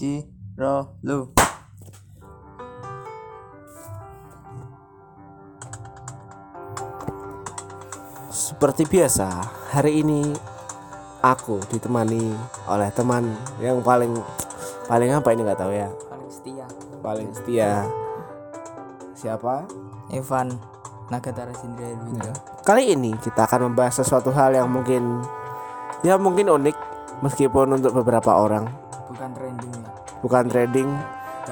Ciro lu. Seperti biasa, hari ini aku ditemani oleh teman yang paling paling apa ini nggak tahu ya, paling setia. Paling setia. Siapa? Evan Nagatara Sindria Erwinda. Kali ini kita akan membahas sesuatu hal yang mungkin ya mungkin unik meskipun untuk beberapa orang. Bukan trending bukan trading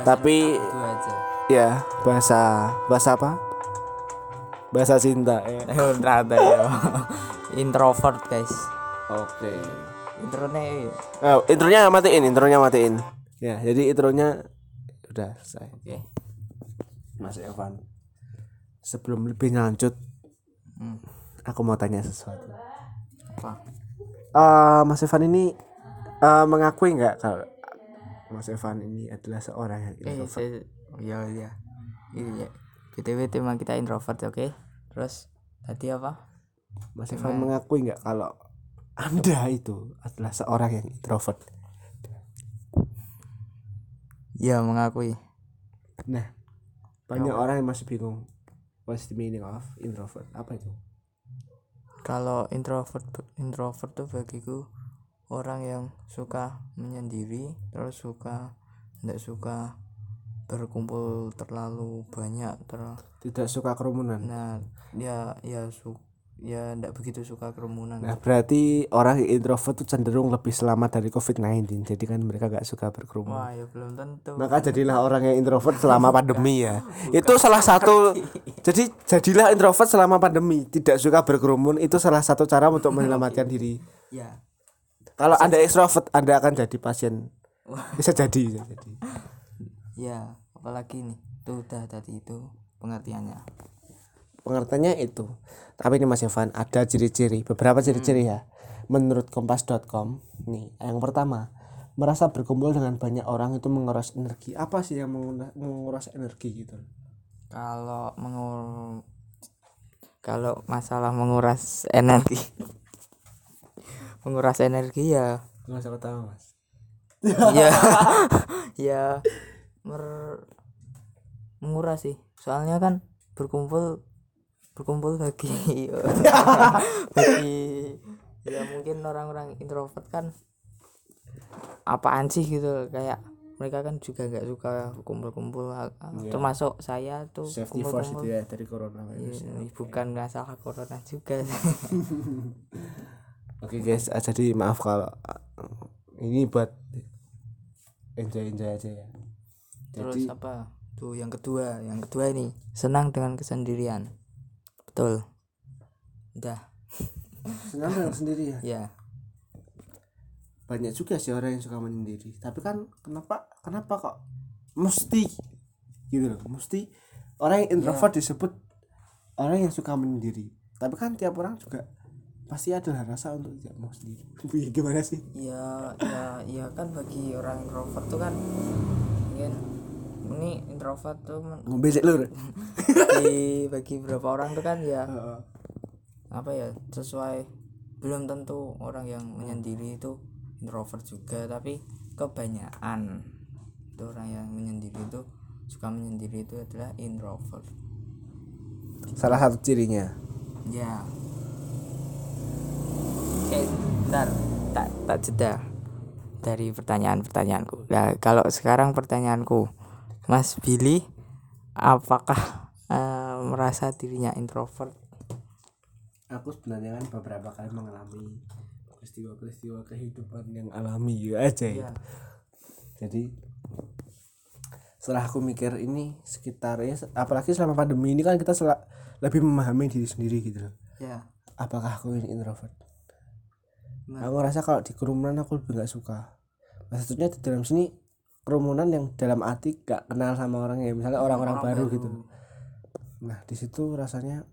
tapi itu aja ya bahasa bahasa apa? Bahasa cinta. ya. eh ternyata ya introvert guys Oke. intronya Oh, intronya matiin, intronya matiin. Ya, jadi intronya udah selesai. oke Mas Evan. Sebelum lebih lanjut, Hmm. aku mau tanya sesuatu. apa Eh, Mas Evan ini eh, mengakui nggak kalau Mas Evan ini adalah seorang yang eh introvert? saya oh, iya iya iya btw tema kita introvert oke terus tadi apa Mas Evan mengakui nggak kalau Anda itu adalah seorang yang introvert? ya mengakui Nah, banyak orang yang masih bingung. What's the meaning of introvert? Apa itu? kalau introvert introvert tuh bagiku orang yang suka menyendiri terus suka tidak suka berkumpul terlalu banyak ter Tidak suka kerumunan. nah ya ya su ya tidak begitu suka kerumunan Nah, berarti orang introvert tuh cenderung lebih selamat dari COVID-19. Jadi kan mereka gak suka berkerumun. wah ya belum tentu Maka jadilah orang yang introvert selama pandemi ya. Itu salah satu jadi jadilah introvert selama pandemi, tidak suka berkerumun itu salah satu cara untuk menyelamatkan diri. ya Kalau Anda extrovert, Anda akan jadi pasien. Bisa jadi, bisa jadi. ya apalagi nih tuh udah tadi itu pengertiannya Pengertiannya itu. Tapi ini Mas Evan ada ciri-ciri, beberapa ciri-ciri ya. Menurut kompas.com, nih, yang pertama, merasa berkumpul dengan banyak orang itu menguras energi. Apa sih yang menguras energi gitu? kalau mengur kalau masalah menguras energi menguras energi ya. Nggak usah ketawa, Mas. ya ya mer menguras sih. Soalnya kan berkumpul berkumpul bagi bagi ya mungkin orang-orang introvert kan apaan sih gitu. Kayak mereka kan juga nggak suka kumpul-kumpul. Termasuk saya tuh Safety first kumpul-kumpul itu ya dari coronavirus. Iya, bukan masalah corona juga Oke guys, ah, jadi maaf kalau ah, ini buat enjoy enjoy aja ya. terus Jadi apa? Tuh yang kedua. Yang kedua ini senang dengan kesendirian. Betul. Udah senang dengan sendiri ya. ya Banyak juga sih orang yang suka menyendiri. Tapi kan kenapa kenapa kok mesti gitu loh, mesti orang yang introvert disebut orang yang suka menyendiri. Tapi kan tiap orang juga pasti ada rasa untuk tidak mau sendiri. Wih, Gimana sih? ya ya ya kan bagi orang introvert tuh kan mungkin ini introvert tuh Ngobesek lur. bagi bagi beberapa orang tuh kan ya apa ya sesuai belum tentu orang yang menyendiri itu introvert juga tapi kebanyakan itu orang yang menyendiri itu suka menyendiri itu adalah introvert Salah satu cirinya. ya oke bentar tak tak jeda dari pertanyaan-pertanyaanku nah kalau sekarang pertanyaanku Mas Billy apakah eh, merasa dirinya introvert aku sebenarnya kan beberapa kali mengalami peristiwa-peristiwa kehidupan yang alami ya aja ya. ya Jadi setelah aku mikir ini sekitar ya apalagi selama pandemi ini kan kita lebih memahami diri sendiri gitu loh. ya Apakah aku ini introvert? Nah. Aku ngerasa kalau di kerumunan aku lebih nggak suka. Maksudnya di dalam sini kerumunan yang dalam arti gak kenal sama orang ya misalnya orang-orang baru, gitu. Loh. Nah di situ rasanya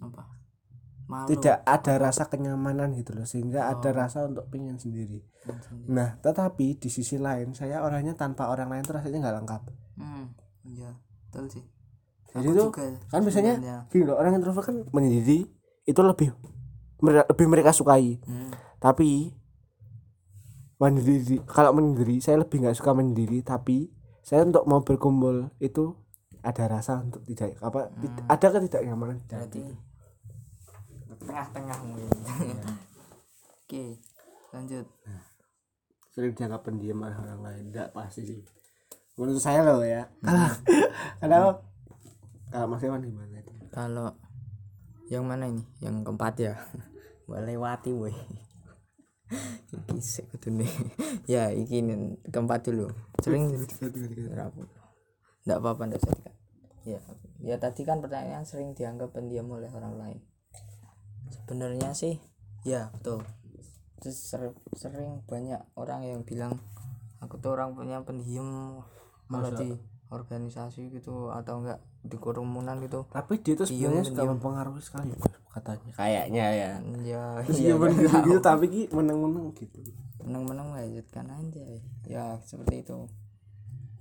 apa? Malu. tidak ada rasa kenyamanan gitu loh sehingga ada rasa untuk pengen sendiri. Nah tetapi di sisi lain saya orangnya tanpa orang lain tuh rasanya nggak lengkap. Hmm iya betul sih. Jadi Aku tuh juga kan biasanya gini loh orang introvert kan menyendiri itu lebih lebih mereka sukai. Hmm. tapi mandiri. Kalau menyendiri saya lebih nggak suka menyendiri tapi saya untuk mau berkumpul itu ada rasa untuk tidak apa tid- ada ketidaknyamanan di dalam berarti tengah-tengah mungkin oke lanjut. Sering dianggap pendiam orang lain. Tidak pasti sih. Menurut saya loh ya. Kalau kalau kalau Mas Ewan gimana itu? Kalau yang mana ini? Yang keempat ya? Mbak lewati woi. Iki sik kudune. Ya iki keempat dulu. Sering rapuh nggak apa-apa. Nggak usah dikat. ya ya tadi kan pertanyaan sering dianggap pendiam oleh orang lain. Sebenarnya sih ya betul. Terus ser- sering banyak orang yang bilang aku tuh orang punya pendiam. Kalau di organisasi gitu atau enggak di kerumunan gitu. Tapi dia tuh sebenarnya suka mempengaruhi sekali. Bos, katanya kayaknya ya. Ya terus iya, dia iya, gitu, gitu tapi ki menang-menang gitu. Menang-menang lanjutkan aja. Ya seperti itu.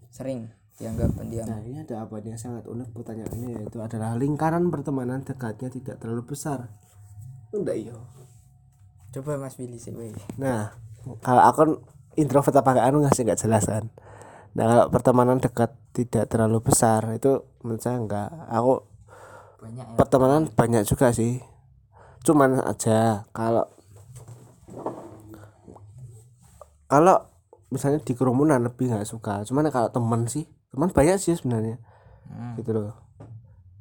Sering dianggap pendiam. Nah ini ada apa yang sangat unik? Pertanyaannya yaitu adalah lingkaran pertemanan dekatnya tidak terlalu besar. Enggak iya. coba mas Billy sih. Nah kalau aku kan introvert apa enggak anu ngasih nggak jelas kan. Nah kalau pertemanan dekat tidak terlalu besar itu menurut saya enggak. Aku banyak ya pertemanan banyak juga sih. Cuman aja kalau kalau misalnya di kerumunan lebih nggak suka. Cuman kalau teman sih teman banyak sih sebenarnya. Hmm. gitu loh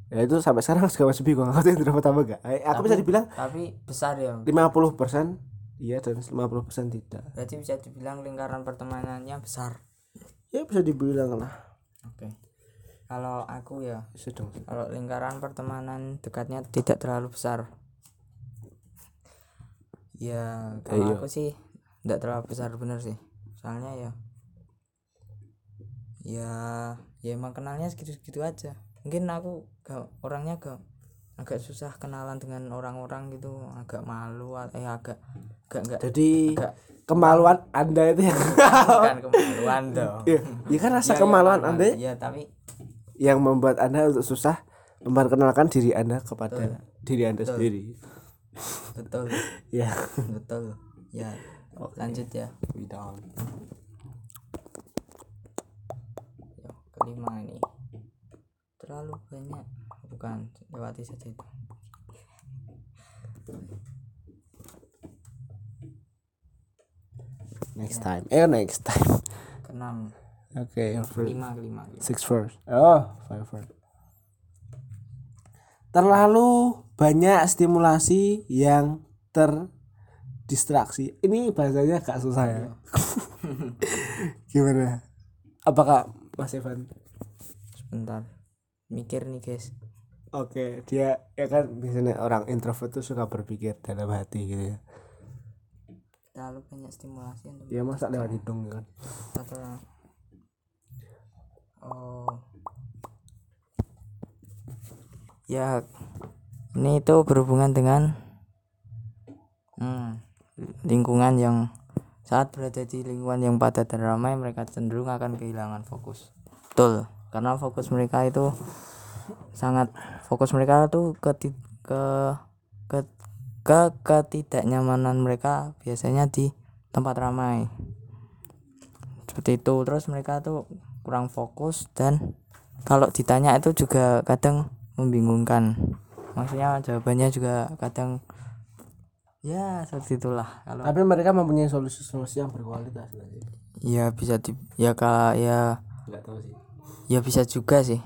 ya itu sampai sekarang juga masih bingung aku tuh introvert apa enggak Eh, aku bisa dibilang tapi besar ya 50% iya dan 50% tidak berarti bisa dibilang lingkaran pertemanannya besar ya bisa dibilang lah oke kalau aku ya sedang kalau lingkaran pertemanan dekatnya tidak terlalu besar ya kalau Ayo. aku sih tidak terlalu besar bener sih soalnya ya ya ya emang kenalnya segitu-segitu aja mungkin aku gak orangnya gak agak susah kenalan dengan orang-orang gitu agak malu eh agak agak enggak jadi Enggak. Kemaluan anda itu yang bukan kemaluan dong. Ya, ya kan rasa Ya, ya, kemaluan malu. anda ya? Tapi yang membuat anda untuk susah memperkenalkan diri anda kepada diri anda sendiri. Betul. Ya betul. Ya lanjut ya. We down. Ya, kelima ini. Terlalu banyak. Bukan lewati saja itu next time. Eh next time. Keenam oke first. lima kelima. six first. Oh. Five first. Terlalu banyak stimulasi yang terdistraksi. Ini bahasanya agak susah ya. Gimana? Apakah Mas Evan? Sebentar. Mikir nih guys. Oke dia ya kan biasanya orang introvert tuh suka berpikir dalam hati gitu ya terlalu banyak stimulasi untuk ya masa lewat hidung kan? atau oh ya ini itu berhubungan dengan hmm, lingkungan yang saat berada di lingkungan yang padat dan ramai mereka cenderung akan kehilangan fokus. Betul karena fokus mereka itu sangat fokus mereka tuh ke ke ke ke ketidaknyamanan mereka biasanya di tempat ramai. Seperti itu. Terus mereka tuh kurang fokus dan kalau ditanya itu juga kadang membingungkan. Maksudnya jawabannya juga kadang ya seperti itulah. Kalau tapi mereka mempunyai solusi-solusi yang berkualitas ya bisa di ya kalau ya nggak tahu sih. ya bisa juga sih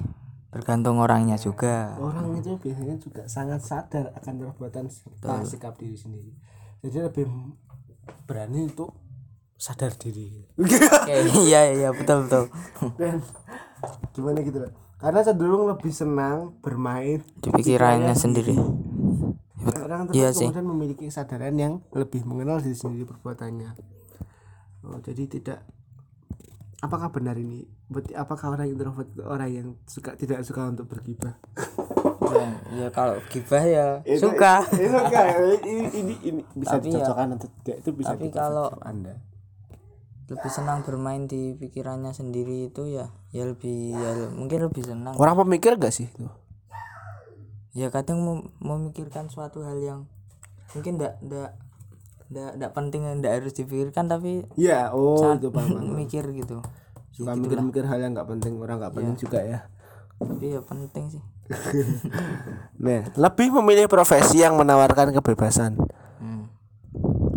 tergantung orangnya juga. Orang itu biasanya juga sangat sadar akan perbuatan serta sikap diri sendiri. Jadi lebih berani untuk sadar diri. Oke, iya iya betul betul. Dan gimana gitu loh? Karena cenderung lebih senang bermain di pikirannya sendiri. orang Iya tersebut sih. kemudian memiliki kesadaran yang lebih mengenal diri sendiri perbuatannya. Oh, jadi tidak apakah benar ini? Berarti apakah orang introvert itu orang yang suka tidak suka untuk bergibah? Ya, ya kalau gibah ya suka. Eh, suka ini, ini, ini bisa Tapi ya- dicocokkan atau tidak itu bisa tapi kalau- anda. lebih senang bermain di pikirannya sendiri itu ya ya lebih ya mungkin lebih senang. Orang pemikir gak sih itu? Ya kadang mem- memikirkan suatu hal yang mungkin ndak ndak nggak nggak penting nggak harus dipikirkan tapi Iya, oh itu paham. mikir gitu Suka mikir-mikir hal yang nggak penting, orang nggak penting juga ya. tapi ya penting sih Nah, lebih memilih profesi yang menawarkan kebebasan. hmm.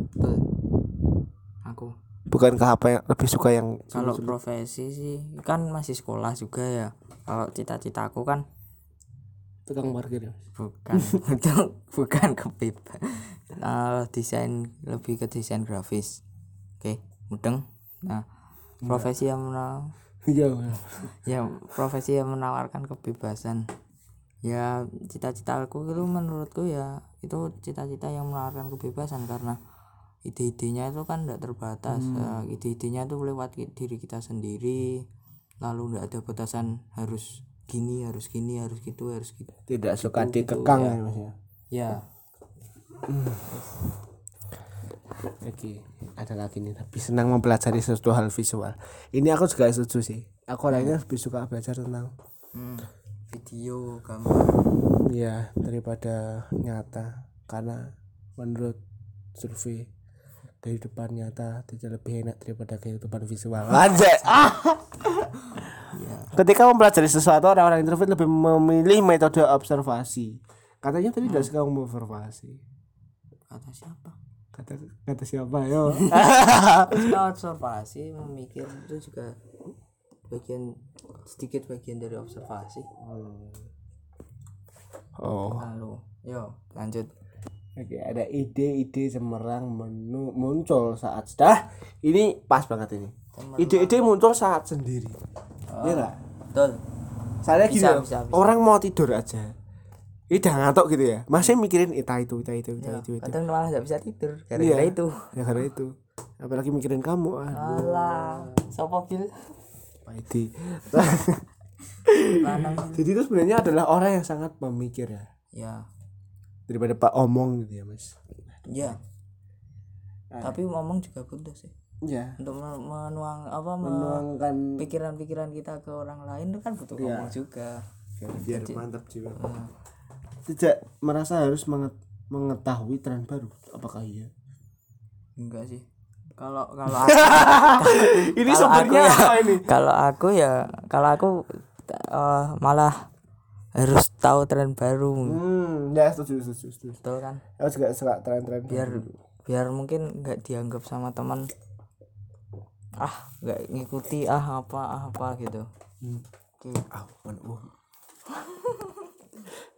Betul. aku Bukankah apa yang lebih suka yang kalau profesi sih kan masih sekolah juga ya kalau cita-citaku kan tukang parkir? ya? bukan itu bukan kepip Eh, desain lebih ke desain grafis. Oke mudeng. Nah profesi yang mena- Iya. ya profesi yang menawarkan kebebasan. Ya cita-citaku itu menurutku ya itu cita-cita yang menawarkan kebebasan karena ide-idenya itu kan tidak terbatas. Ya, ide-idenya itu lewat diri kita sendiri. Lalu tidak ada batasan harus gini harus gini harus gitu harus gitu. Tidak suka dikekang ya, Mas ya. Ya Oke, ada lagi nih. Tapi senang mempelajari sesuatu hal visual. Ini aku juga setuju sih. Aku orangnya lebih suka belajar tentang hmm, video gambar ya daripada nyata karena menurut survei kehidupan nyata tidak lebih enak daripada kehidupan visual. Anjay. Ah. ya Ketika mempelajari sesuatu orang-orang introvert lebih memilih metode observasi. Katanya tadi tidak suka observasi. Kata siapa Kata kata siapa yo? Kita observasi memikir itu juga bagian sedikit bagian dari observasi oh. lalu yo lanjut Oke, ada ide-ide cemerlang menu muncul saat dah ini pas banget ini. Ide-ide muncul saat sendiri. Iya enggak? betul Saya gini Bisa, bisa, bisa. orang mau tidur aja. Ini udah ngantuk gitu ya. Masih mikirin ita itu, ita itu, ita itu, itu. kadang malah nggak bisa tidur Iya. gara-gara itu Ya karena itu. Apalagi mikirin kamu. Ah, alah sopo bil lanang Jadi itu sebenarnya adalah orang yang sangat pemikir ya. ya Daripada Pak Omong gitu ya, Mas. ya tapi ngomong juga butuh sih Iya. untuk men- menuang apa me- Menuangkan pikiran-pikiran kita ke orang lain itu kan butuh Iya. ngomong juga biar mantap jiwa. Hmm. Tidak merasa harus menget- mengetahui tren baru. Apakah iya? enggak sih kalau kalau aku ini Kalau sumbernya aku ya- apa ini? kalau aku ya kalau aku eh, malah harus tahu tren baru Hmm, ya setuju, setuju, setuju. betul kan Aku juga suka tren-tren biar baru. biar mungkin nggak dianggap sama teman ah nggak ngikuti ah apa ah apa gitu Hmm. Oke. Ah, uh.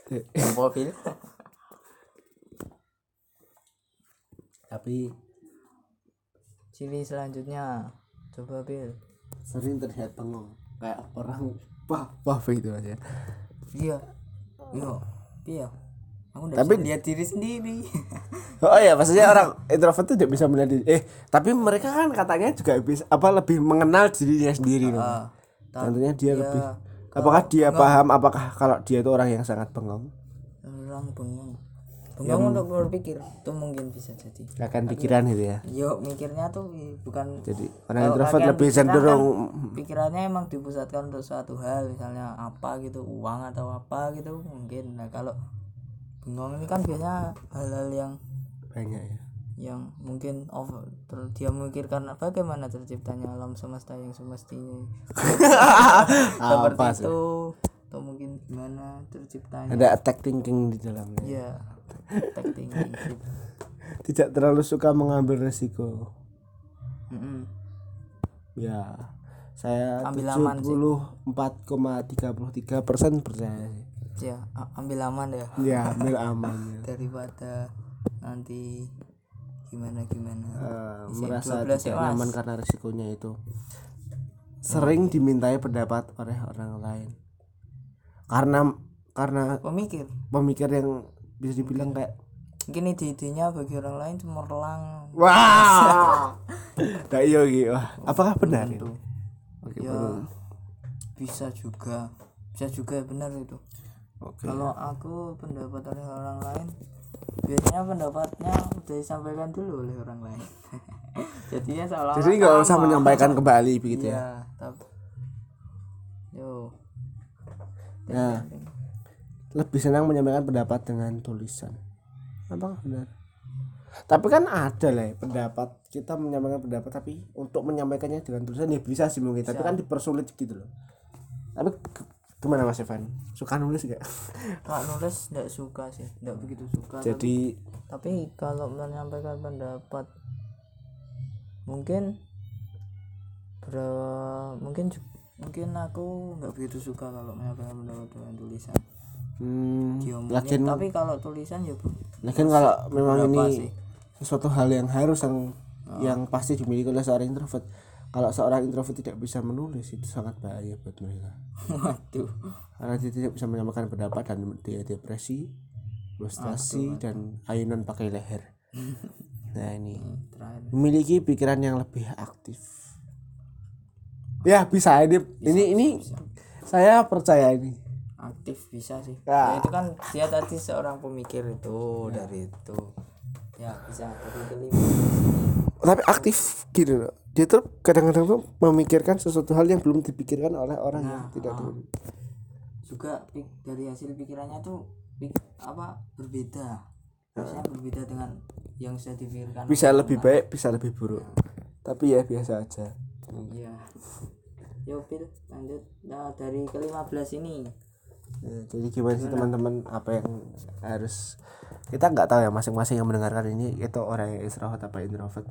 mobil Tapi ciri selanjutnya coba bil. Sering terlihat bengong kayak orang wah wah gitu aja. iya. Iya. Iya. Aku Tapi- bisa lihat diri sendiri. Oh iya, maksudnya orang introvert tuh tidak bisa melihat diri. Eh, tapi mereka kan katanya juga bisa apa lebih mengenal dirinya sendiri loh. Ah, Tentunya dia iya, lebih apakah dia paham apakah kalau dia itu orang yang sangat bengong? orang bengong bengong untuk berpikir itu mungkin bisa jadi Akan pikiran gitu ya. Yo mikirnya tuh bukan Jadi orang introvert lebih cenderung kan pikirannya emang dipusatkan untuk suatu hal misalnya apa gitu uang atau apa gitu mungkin nah kalau bengong ini kan biasanya hal-hal yang banyak ya. Yang mungkin over dia memikirkan bagaimana terciptanya alam semesta yang semestinya seperti Apa itu atau mungkin gimana terciptanya Ada attack thinking di dalamnya. ya thinking gitu. Tidak terlalu suka mengambil resiko. Mm-mm. Ya. Saya Ambil aman sih. 74,33 persen percaya ya ambil aman ya Ya, ambil aman ya. daripada nanti gimana gimana? Isi merasa 12 ya, tidak Mas. nyaman karena risikonya itu. Sering dimintai pendapat oleh orang lain. Karena karena pemikir? pemikir yang bisa dibilang kayak mungkin ide-idenya bagi orang lain cemerlang wah! Nah, iya iya. Wah, apakah benar itu? Oke ya benar. bisa juga. Bisa juga benar itu. Oke. Kalau aku pendapat oleh orang lain biasanya pendapatnya udah disampaikan dulu oleh orang lain. Jadinya seolah jadi nggak usah menyampaikan kembali begitu ya? Iya tapi yo. Ya lebih senang menyampaikan pendapat dengan tulisan. Apakah benar. Tapi kan ada lah ya, pendapat. Kita menyampaikan pendapat tapi untuk menyampaikannya dengan tulisan ya bisa sih mungkin. Tapi kan dipersulit gitu loh. Tapi gimana mas Evan? Suka nulis gak kalau nulis nggak suka sih nggak begitu suka tapi, jadi tapi kalau menyampaikan pendapat mungkin berapa mungkin mungkin aku nggak begitu suka kalau menyampaikan pendapat dengan tulisan. Hmm, diomongin lakin tapi kalau tulisan ya lakin kalau memang ini sih? sesuatu hal yang harus yang yang pasti dimiliki oleh seorang introvert kalau seorang introvert tidak bisa menulis itu sangat bahaya buat mereka. Waduh. Karena dia tidak bisa menyampaikan pendapat dan dia depresi frustasi dan ayunan pakai leher. Nah ini. Terakhir. Memiliki pikiran yang lebih aktif. Ya bisa. Ini ini ini saya percaya ini. Aktif bisa sih. Ya. Ya, itu kan dia tadi seorang pemikir itu dari itu. Ya bisa tapi aktif gitu loh dia tuh kadang-kadang tuh memikirkan sesuatu hal yang belum dipikirkan oleh orang yang tidak tahu. Juga dari hasil pikirannya tuh pik- apa berbeda. Biasanya berbeda dengan yang sudah dipikirkan bisa lebih baik bisa lebih buruk. Tapi ya biasa aja. Iya. Yo Pil lanjut. Nah dari ke-15 ini. Ya, jadi gimana sih teman-teman apa yang harus kita nggak tahu ya masing-masing yang mendengarkan ini itu orang yang introvert apa introvert?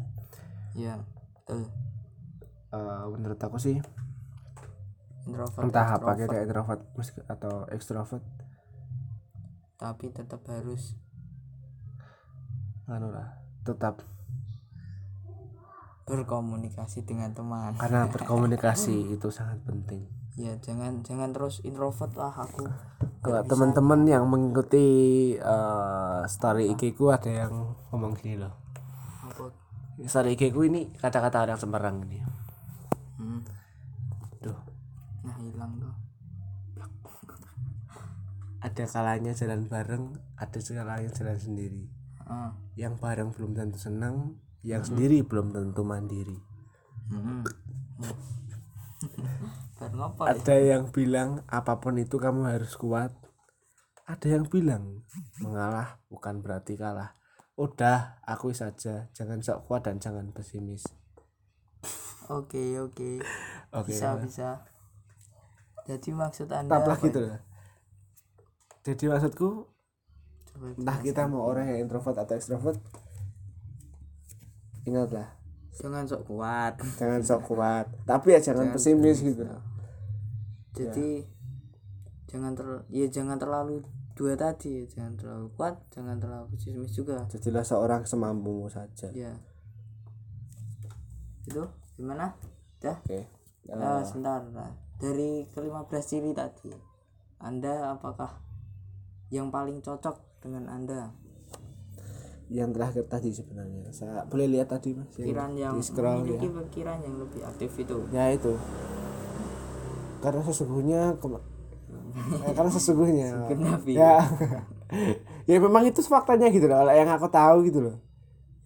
Ya Eh, menurut aku sih introvert entah apa kita introvert atau extrovert. Tapi tetap harus. Anu lah tetap. Berkomunikasi dengan teman. Karena berkomunikasi itu sangat penting. Ya jangan jangan terus introvert lah aku. Kalau teman-teman yang mengikuti eh, story IG ku ada yang ngomong gini loh story IG ku ini kata-kata orang Semarang ini. Hmm. Duh, nah hilang tuh. Ada kalanya jalan bareng ada kalanya jalan sendiri. Ah. Yang bareng belum tentu senang yang sendiri belum tentu mandiri. Hmm. bareng apa ya? ada yang bilang apa pun itu kamu harus kuat. Ada yang bilang mengalah bukan berarti kalah udah akui saja jangan sok kuat dan jangan pesimis. Oke oke. Oke bisa bisa. Jadi maksud anda apa? gitu ya? loh jadi maksudku Coba entah kita mau orang yang introvert atau extrovert ingatlah. Jangan sok kuat. Jangan sok kuat. Tapi ya jangan pesimis gitu. Jadi jangan ter ya jangan terlalu dua tadi jangan terlalu kuat jangan terlalu pesimis juga. Jadilah seorang semampumu saja. Ya itu gimana? Dah? Oke. Ah, sebentar. Nah, dari ke-15 ciri tadi anda apakah yang paling cocok dengan anda? Yang terakhir tadi sebenarnya. Saya boleh lihat tadi mas? Yang pikiran yang di scroll ya. memiliki pikiran yang lebih aktif itu. Ya itu. Karena sesungguhnya eh, karena sesungguhnya. Ya. Ya memang itu faktanya gitu loh yang aku tahu gitu loh.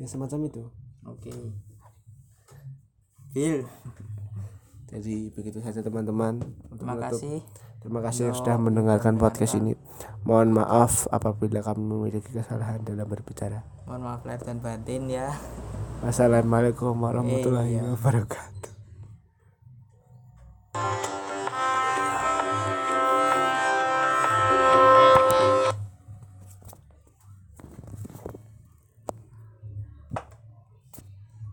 Ya semacam itu. Oke. Bill jadi begitu saja teman-teman terima kasih. Terima kasih yang sudah mendengarkan podcast ini. Mohon maaf apabila kami memiliki kesalahan dalam berbicara. Mohon maaf lahir dan batin ya. Wassalamualaikum warahmatullahi Iya. wabarakatuh